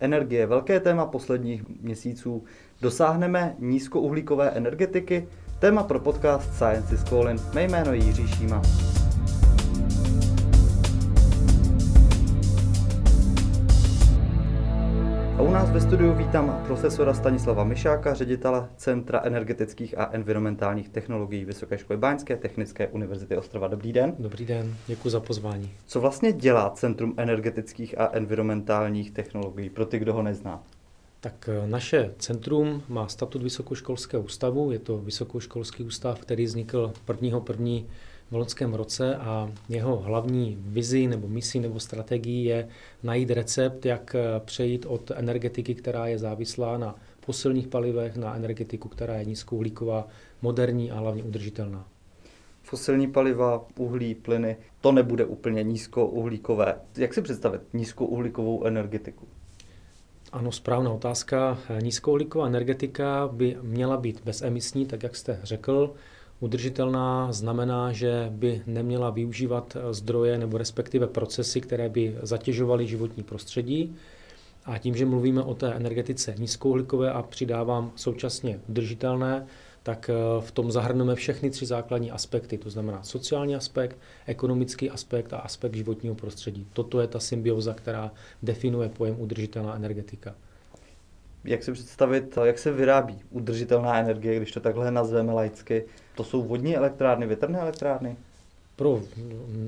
Energie je velké téma posledních měsíců. Dosáhneme nízkouhlíkové energetiky? Téma pro podcast Science is Calling. Mé jméno je Jiří Šíma. A u nás ve studiu vítám profesora Stanislava Myšáka, ředitele Centra energetických a environmentálních technologií Vysoké školy Báňské Technické univerzity Ostrova. Dobrý den. Dobrý den, děkuji za pozvání. Co vlastně dělá Centrum energetických a environmentálních technologií pro ty, kdo ho nezná? Tak eh, naše centrum má statut Vysokoškolského ústavu, je to Vysokoškolský ústav, který vznikl 1. 1 v loňském roce a jeho hlavní vizi nebo misí nebo strategií je najít recept, jak eh, přejít od energetiky, která je závislá na fosilních palivech, na energetiku, která je nízkouhlíková, moderní a hlavně udržitelná. Fosilní paliva, uhlí, plyny, to nebude úplně nízkouhlíkové. Jak si představit nízkouhlíkovou energetiku? Ano, správná otázka. Nízkouhlíková energetika by měla být bezemisní, tak jak jste řekl. Udržitelná znamená, že by neměla využívat zdroje nebo respektive procesy, které by zatěžovaly životní prostředí. A tím, že mluvíme o té energetice nízkouhlíkové a přidávám současně udržitelné, tak eh, v tom zahrneme všechny tři základní aspekty, to znamená sociální aspekt, ekonomický aspekt a aspekt životního prostředí. Toto je ta symbioza, která definuje pojem udržitelná energetika jak si představit, jak se vyrábí udržitelná energie, když to takhle nazveme laicky. To jsou vodní elektrárny, větrné elektrárny? Pro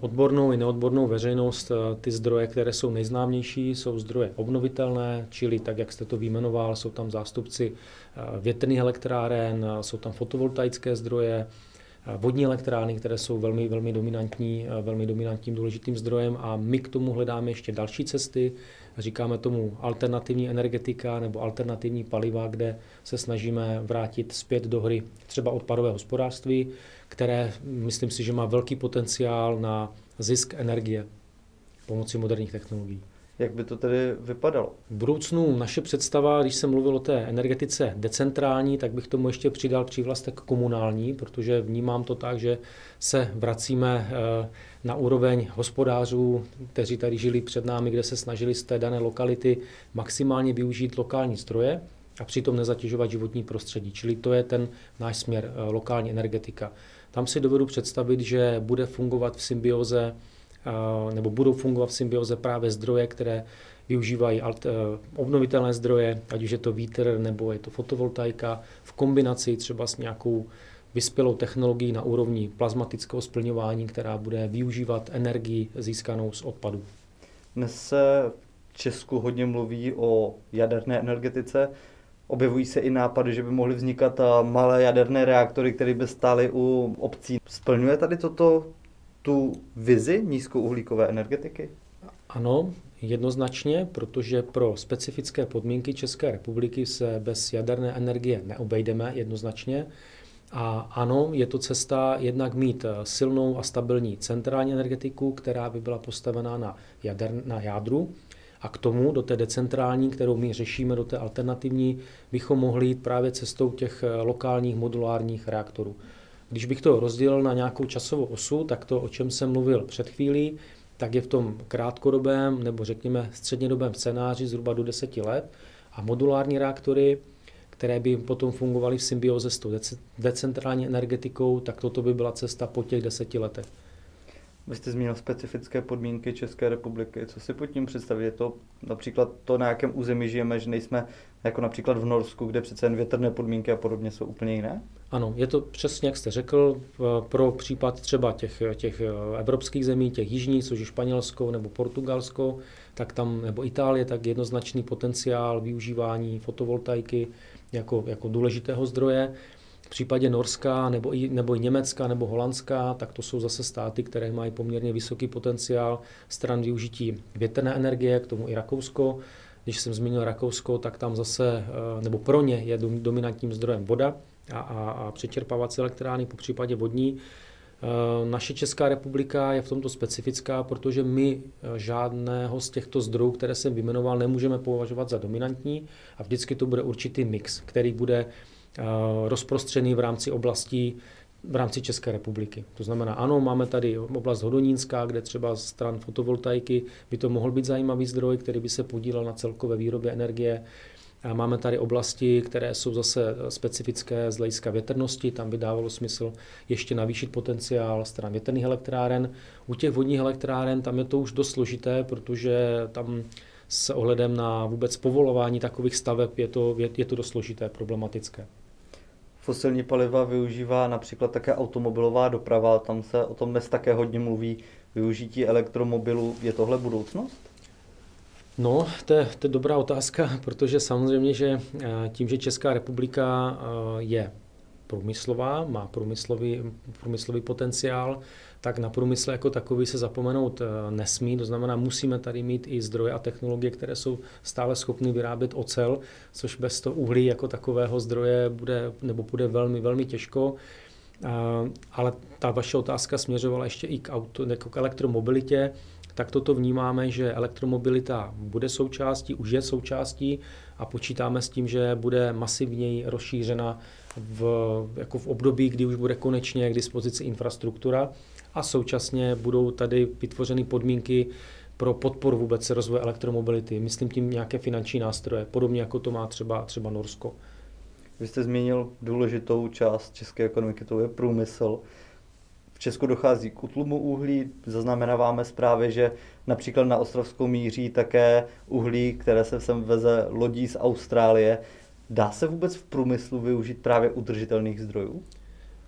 odbornou i neodbornou veřejnost eh, ty zdroje, které jsou nejznámější, jsou zdroje obnovitelné, čili tak, jak jste to vyjmenoval, jsou tam zástupci eh, větrných elektráren, eh, jsou tam fotovoltaické zdroje, vodní elektrárny, které jsou velmi, velmi dominantní, velmi dominantním důležitým zdrojem a my k tomu hledáme ještě další cesty. Říkáme tomu alternativní energetika nebo alternativní paliva, kde se snažíme vrátit zpět do hry třeba odpadové hospodářství, které myslím si, že má velký potenciál na zisk energie pomocí moderních technologií. Jak by to tedy vypadalo? V budoucnu naše představa, když jsem mluvil o té energetice decentrální, tak bych tomu ještě přidal přívlastek komunální, protože vnímám to tak, že se vracíme eh, na úroveň hospodářů, kteří tady žili před námi, kde se snažili z té dané lokality maximálně využít lokální stroje a přitom nezatěžovat životní prostředí. Čili to je ten náš směr, eh, lokální energetika. Tam si dovedu představit, že bude fungovat v symbioze nebo budou fungovat v symbioze právě zdroje, které využívají eh, obnovitelné zdroje, ať už je to vítr nebo je to fotovoltaika, v kombinaci třeba s nějakou vyspělou technologií na úrovni plazmatického splňování, která bude využívat energii získanou z odpadu. Dnes se v Česku hodně mluví o jaderné energetice. Objevují se i nápady, že by mohly vznikat eh, malé jaderné reaktory, které by stály u obcí. Splňuje tady toto tu vizi nízkouhlíkové energetiky? Ano, jednoznačně, protože pro specifické podmínky České republiky se bez jaderné energie neobejdeme jednoznačně. A ano, je to cesta jednak mít silnou a stabilní centrální energetiku, která by byla postavená na, jader, na jádru. A k tomu, do té decentrální, kterou my řešíme, do té alternativní, bychom mohli jít právě cestou těch lokálních modulárních reaktorů. Když bych to rozdělil na nějakou časovou osu, tak to, o čem jsem mluvil před chvílí, tak je v tom krátkodobém nebo řekněme střednědobém scénáři zhruba do 10 let a modulární reaktory, které by potom fungovaly v symbioze s tou decentrální energetikou, tak toto by byla cesta po těch deseti letech. Vy jste zmínil specifické podmínky České republiky. Co si pod tím představit? Je to například to, na jakém území žijeme, že nejsme jako například v Norsku, kde přece jen větrné podmínky a podobně jsou úplně jiné? Ano, je to přesně, jak jste řekl, pro případ třeba těch, těch evropských zemí, těch jižních, což je Španělsko nebo Portugalsko, tak tam, nebo Itálie, tak jednoznačný potenciál využívání fotovoltaiky jako, jako důležitého zdroje. V případě Norska nebo i, nebo i Německa nebo Holandska, tak to jsou zase státy, které mají poměrně vysoký potenciál stran využití větrné energie, k tomu i Rakousko. Když jsem zmínil Rakousko, tak tam zase, eh, nebo pro ně je dominantním zdrojem voda a, a, a přečerpávací elektrárny, po případě vodní. Eh, naše Česká republika je v tomto specifická, protože my eh, žádného z těchto zdrojů, které jsem vymenoval, nemůžeme považovat za dominantní a vždycky to bude určitý mix, který bude rozprostřený v rámci oblastí v rámci České republiky. To znamená, ano, máme tady oblast Hodonínská, kde třeba stran fotovoltaiky by to mohl být zajímavý zdroj, který by se podílel na celkové výrobě energie. Máme tady oblasti, které jsou zase specifické z hlediska větrnosti, tam by dávalo smysl ještě navýšit potenciál stran větrných elektráren. U těch vodních elektráren tam je to už dost složité, protože tam s ohledem na vůbec povolování takových staveb je to, je, je to dost složité, problematické. Fosilní paliva využívá například také automobilová doprava, tam se o tom dnes také hodně mluví, využití elektromobilů. Je tohle budoucnost? No, to je, to je dobrá otázka, protože samozřejmě, že eh, tím, že Česká republika eh, je průmyslová, má průmyslový, průmyslový potenciál, tak na průmysl jako takový se zapomenout eh, nesmí. To znamená, musíme tady mít i zdroje a technologie, které jsou stále schopny vyrábět ocel, což bez toho uhlí jako takového zdroje bude, nebo bude velmi, velmi těžko. Ale ta vaše otázka směřovala ještě i k, auto, jako k elektromobilitě tak toto vnímáme, že elektromobilita bude součástí, už je součástí a počítáme s tím, že bude masivněji rozšířena v, jako v období, kdy už bude konečně k dispozici infrastruktura a současně budou tady vytvořeny podmínky pro podporu vůbec rozvoje elektromobility. Myslím tím nějaké finanční nástroje, podobně jako to má třeba, třeba Norsko. Vy jste zmínil důležitou část české ekonomiky, to je průmysl. V Česku dochází k utlumu uhlí, zaznamenáváme zprávy, že například na Ostrovskou míří také uhlí, které se sem veze lodí z Austrálie. Dá se vůbec v průmyslu využít právě udržitelných zdrojů?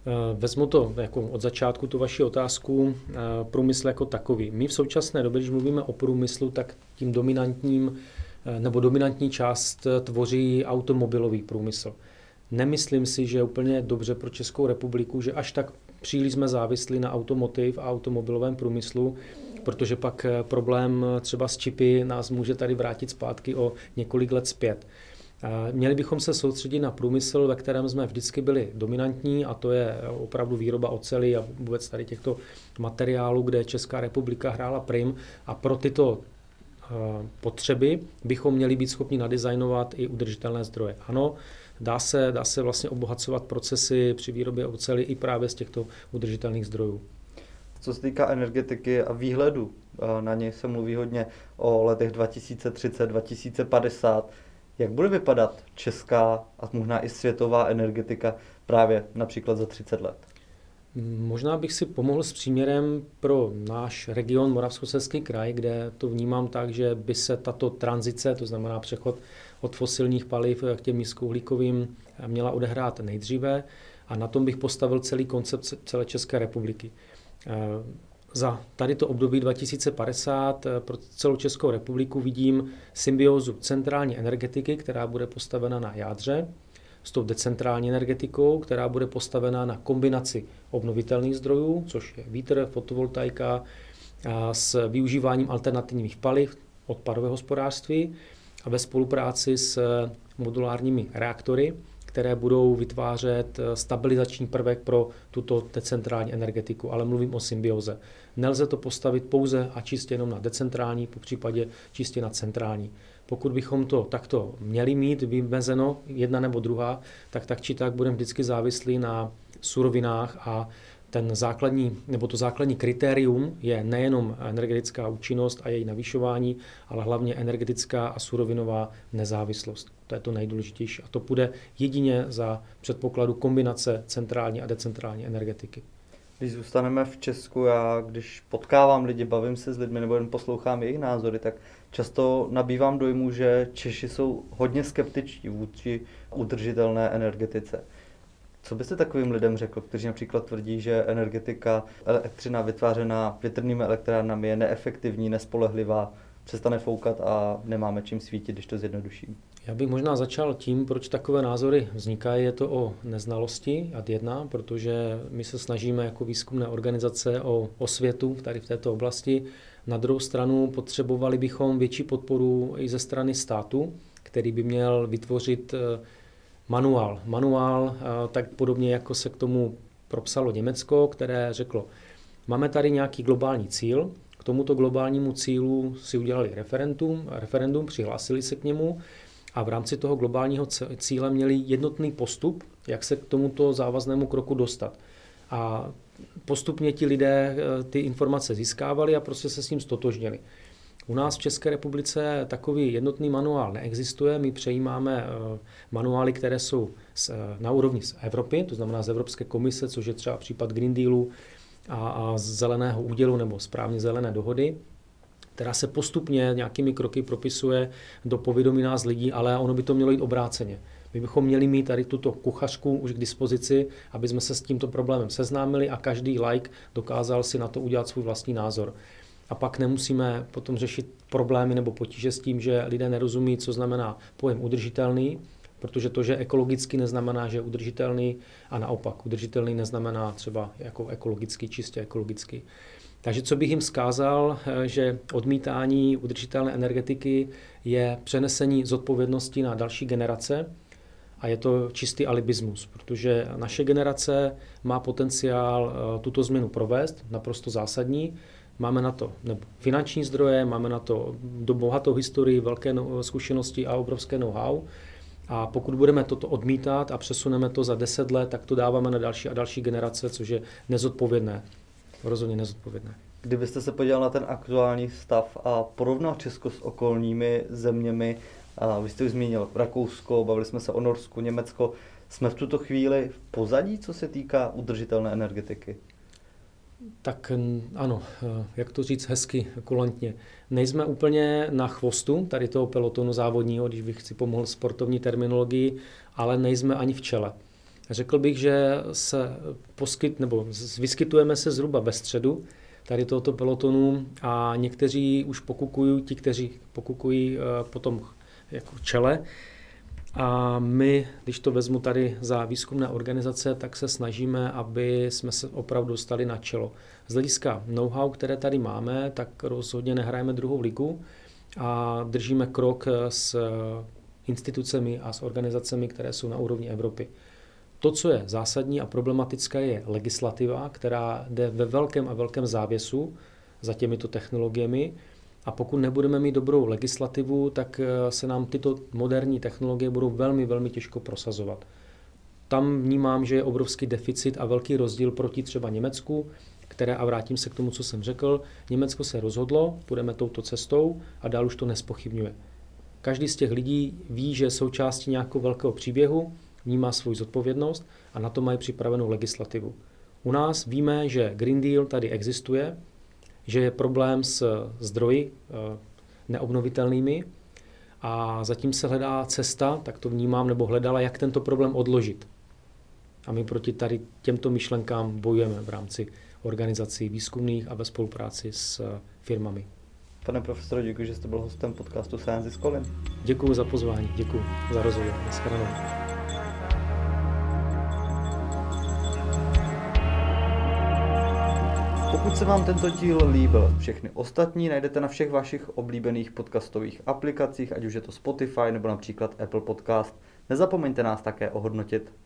Eh, vezmu to jako od začátku tu vaši otázku, eh, průmysl jako takový. My v současné době, když mluvíme o průmyslu, tak tím dominantním eh, nebo dominantní část tvoří automobilový průmysl. Nemyslím si, že je úplně dobře pro Českou republiku, že až tak příliš jsme závislí na automotiv a automobilovém průmyslu, protože pak eh, problém eh, třeba s čipy nás může tady vrátit zpátky o několik let zpět. Měli bychom se soustředit na průmysl, ve kterém jsme vždycky byli dominantní, a to je eh, opravdu výroba oceli a vůbec tady těchto materiálů, kde Česká republika hrála prim. A pro tyto potřeby bychom měli být schopni nadizajnovat i udržitelné zdroje. Ano, dá se, dá se vlastně obohacovat procesy při výrobě oceli i právě z těchto udržitelných zdrojů. Co se týká energetiky a výhledu, na něj se mluví hodně o letech 2030, 2050. Jak bude vypadat česká a možná i světová energetika právě například za 30 let? Možná bych si pomohl s příměrem pro náš region Moravskoslezský kraj, kde to vnímám tak, že by se tato tranzice, to znamená přechod od fosilních paliv k těm nízkouhlíkovým, měla odehrát nejdříve a na tom bych postavil celý koncept celé České republiky. Za tady to období 2050 pro celou Českou republiku vidím symbiózu centrální energetiky, která bude postavena na jádře, s tou decentrální energetikou, která bude postavena na kombinaci obnovitelných zdrojů, což je vítr, fotovoltaika, s využíváním alternativních paliv, odpadové hospodářství ve spolupráci s modulárními reaktory, které budou vytvářet stabilizační prvek pro tuto decentrální energetiku, ale mluvím o symbioze. Nelze to postavit pouze a čistě jenom na decentrální, po případě čistě na centrální. Pokud bychom to takto měli mít vymezeno, jedna nebo druhá, tak tak či tak budeme vždycky závislí na surovinách a ten základní, nebo to základní kritérium je nejenom energetická účinnost a její navyšování, ale hlavně energetická a surovinová nezávislost. To je to nejdůležitější. A to půjde jedině za předpokladu kombinace centrální a decentrální energetiky. Když zůstaneme v Česku, já když potkávám lidi, bavím se s lidmi nebo jen poslouchám jejich názory, tak často nabývám dojmu, že Češi jsou hodně skeptičtí vůči udržitelné energetice. Co byste takovým lidem řekl, kteří například tvrdí, že energetika, elektřina vytvářená větrnými elektrárnami je neefektivní, nespolehlivá, přestane foukat a nemáme čím svítit, když to zjednoduším? Já bych možná začal tím, proč takové názory vznikají. Je to o neznalosti ad jedna, protože my se snažíme jako výzkumné organizace o osvětu tady v této oblasti. Na druhou stranu potřebovali bychom větší podporu i ze strany státu, který by měl vytvořit eh, manuál. Manuál, eh, tak podobně jako se k tomu propsalo Německo, které řeklo, máme tady nějaký globální cíl, k tomuto globálnímu cílu si udělali referendum, referendum přihlásili se k němu a v rámci toho globálního cíle měli jednotný postup, jak se k tomuto závaznému kroku dostat. A postupně ti lidé eh, ty informace získávali a prostě se s ním stotožnili. U nás v České republice takový jednotný manuál neexistuje. My přejímáme eh, manuály, které jsou na úrovni z Evropy, to znamená z Evropské komise, což je třeba případ Green Dealu a, a zeleného údělu nebo správně zelené dohody která se postupně nějakými kroky propisuje do povědomí nás lidí, ale ono by to mělo jít obráceně. My bychom měli mít tady tuto kuchařku už k dispozici, aby jsme se s tímto problémem seznámili a každý like dokázal si na to udělat svůj vlastní názor. A pak nemusíme potom řešit problémy nebo potíže s tím, že lidé nerozumí, co znamená pojem udržitelný, protože to, že ekologicky neznamená, že je udržitelný a naopak udržitelný neznamená třeba jako ekologicky, čistě ekologicky. Takže co bych jim zkázal, eh, že odmítání udržitelné energetiky je přenesení zodpovědnosti na další generace a je to čistý alibismus, protože naše generace má potenciál eh, tuto změnu provést, naprosto zásadní. Máme na to nebo finanční zdroje, máme na to do bohatou historii, velké no, zkušenosti a obrovské know-how. A pokud budeme toto odmítat a přesuneme to za deset let, tak to dáváme na další a další generace, což je nezodpovědné rozhodně nezodpovědné. Kdybyste se podíval na ten aktuální stav a porovnal Česko s okolními zeměmi, a vy jste už zmínil Rakousko, bavili jsme se o Norsku, Německo, jsme v tuto chvíli v pozadí, co se týká udržitelné energetiky? Tak ano, eh, jak to říct hezky, kulantně. Nejsme úplně na chvostu tady toho pelotonu závodního, když bych si pomohl sportovní terminologii, ale nejsme ani v čele. Řekl bych, že se poskyt, nebo vyskytujeme se zhruba ve středu tady tohoto pelotonu a někteří už pokukují, ti, kteří pokukují eh, potom jako čele. A my, když to vezmu tady za výzkumné organizace, tak se snažíme, aby jsme se opravdu dostali na čelo. Z hlediska know-how, které tady máme, tak rozhodně nehrajeme druhou ligu a držíme krok s institucemi a s organizacemi, které jsou na úrovni Evropy. To, co je zásadní a problematické, je legislativa, která jde ve velkém a velkém závěsu za těmito technologiemi. A pokud nebudeme mít dobrou legislativu, tak eh, se nám tyto moderní technologie budou velmi, velmi těžko prosazovat. Tam vnímám, že je obrovský deficit a velký rozdíl proti třeba Německu, které, a vrátím se k tomu, co jsem řekl, Německo se rozhodlo, půjdeme touto cestou a dál už to nespochybňuje. Každý z těch lidí ví, že je součástí nějakého velkého příběhu, vnímá svou zodpovědnost a na to mají připravenou legislativu. U nás víme, že Green Deal tady existuje, že je problém s zdroji eh, neobnovitelnými a zatím se hledá cesta, tak to vnímám, nebo hledala, jak tento problém odložit. A my proti tady těmto myšlenkám bojujeme v rámci organizací výzkumných a ve spolupráci s eh, firmami. Pane profesore, děkuji, že jste byl hostem podcastu Science is Calling. Děkuji za pozvání, děkuji za rozhovor. Naschledanou. Pokud se vám tento díl líbil, všechny ostatní najdete na všech vašich oblíbených podcastových aplikacích, ať už je to Spotify nebo například Apple Podcast. Nezapomeňte nás také ohodnotit.